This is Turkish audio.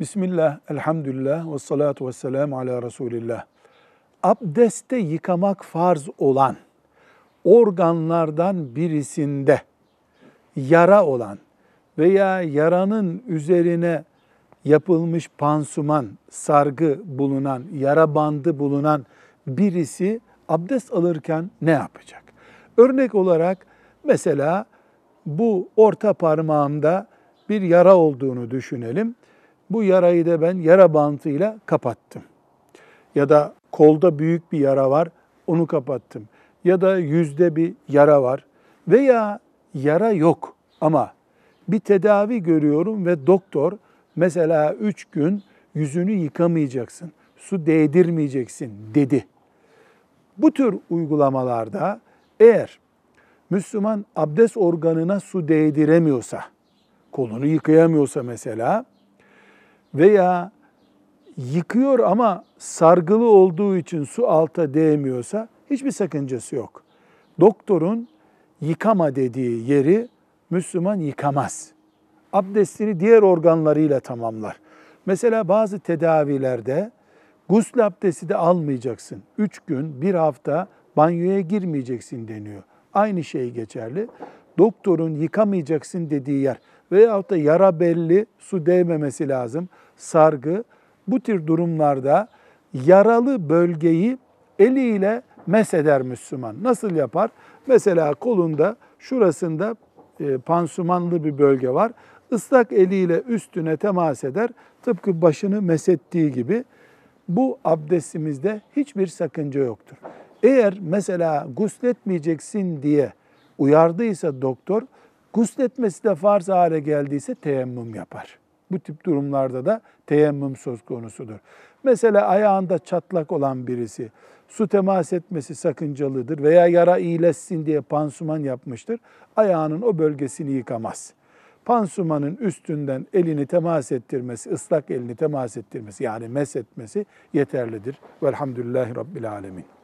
Bismillah, elhamdülillah ve salatu ve selamu ala Resulillah. Abdeste yıkamak farz olan organlardan birisinde yara olan veya yaranın üzerine yapılmış pansuman, sargı bulunan, yara bandı bulunan birisi abdest alırken ne yapacak? Örnek olarak mesela bu orta parmağımda bir yara olduğunu düşünelim. Bu yarayı da ben yara bantıyla kapattım. Ya da kolda büyük bir yara var, onu kapattım. Ya da yüzde bir yara var. Veya yara yok ama bir tedavi görüyorum ve doktor mesela üç gün yüzünü yıkamayacaksın, su değdirmeyeceksin dedi. Bu tür uygulamalarda eğer Müslüman abdest organına su değdiremiyorsa, kolunu yıkayamıyorsa mesela veya yıkıyor ama sargılı olduğu için su alta değmiyorsa hiçbir sakıncası yok. Doktorun yıkama dediği yeri Müslüman yıkamaz. Abdestini diğer organlarıyla tamamlar. Mesela bazı tedavilerde gusül abdesti de almayacaksın. Üç gün, bir hafta banyoya girmeyeceksin deniyor. Aynı şey geçerli. Doktorun yıkamayacaksın dediği yer veyahut da yara belli, su değmemesi lazım, sargı. Bu tür durumlarda yaralı bölgeyi eliyle mesheder Müslüman. Nasıl yapar? Mesela kolunda şurasında e, pansumanlı bir bölge var. Islak eliyle üstüne temas eder. Tıpkı başını mesettiği gibi bu abdestimizde hiçbir sakınca yoktur. Eğer mesela gusletmeyeceksin diye uyardıysa doktor, gusletmesi de farz hale geldiyse teyemmüm yapar. Bu tip durumlarda da teyemmüm söz konusudur. Mesela ayağında çatlak olan birisi su temas etmesi sakıncalıdır veya yara iyileşsin diye pansuman yapmıştır. Ayağının o bölgesini yıkamaz. Pansumanın üstünden elini temas ettirmesi, ıslak elini temas ettirmesi yani mesetmesi yeterlidir. Velhamdülillahi Rabbil Alemin.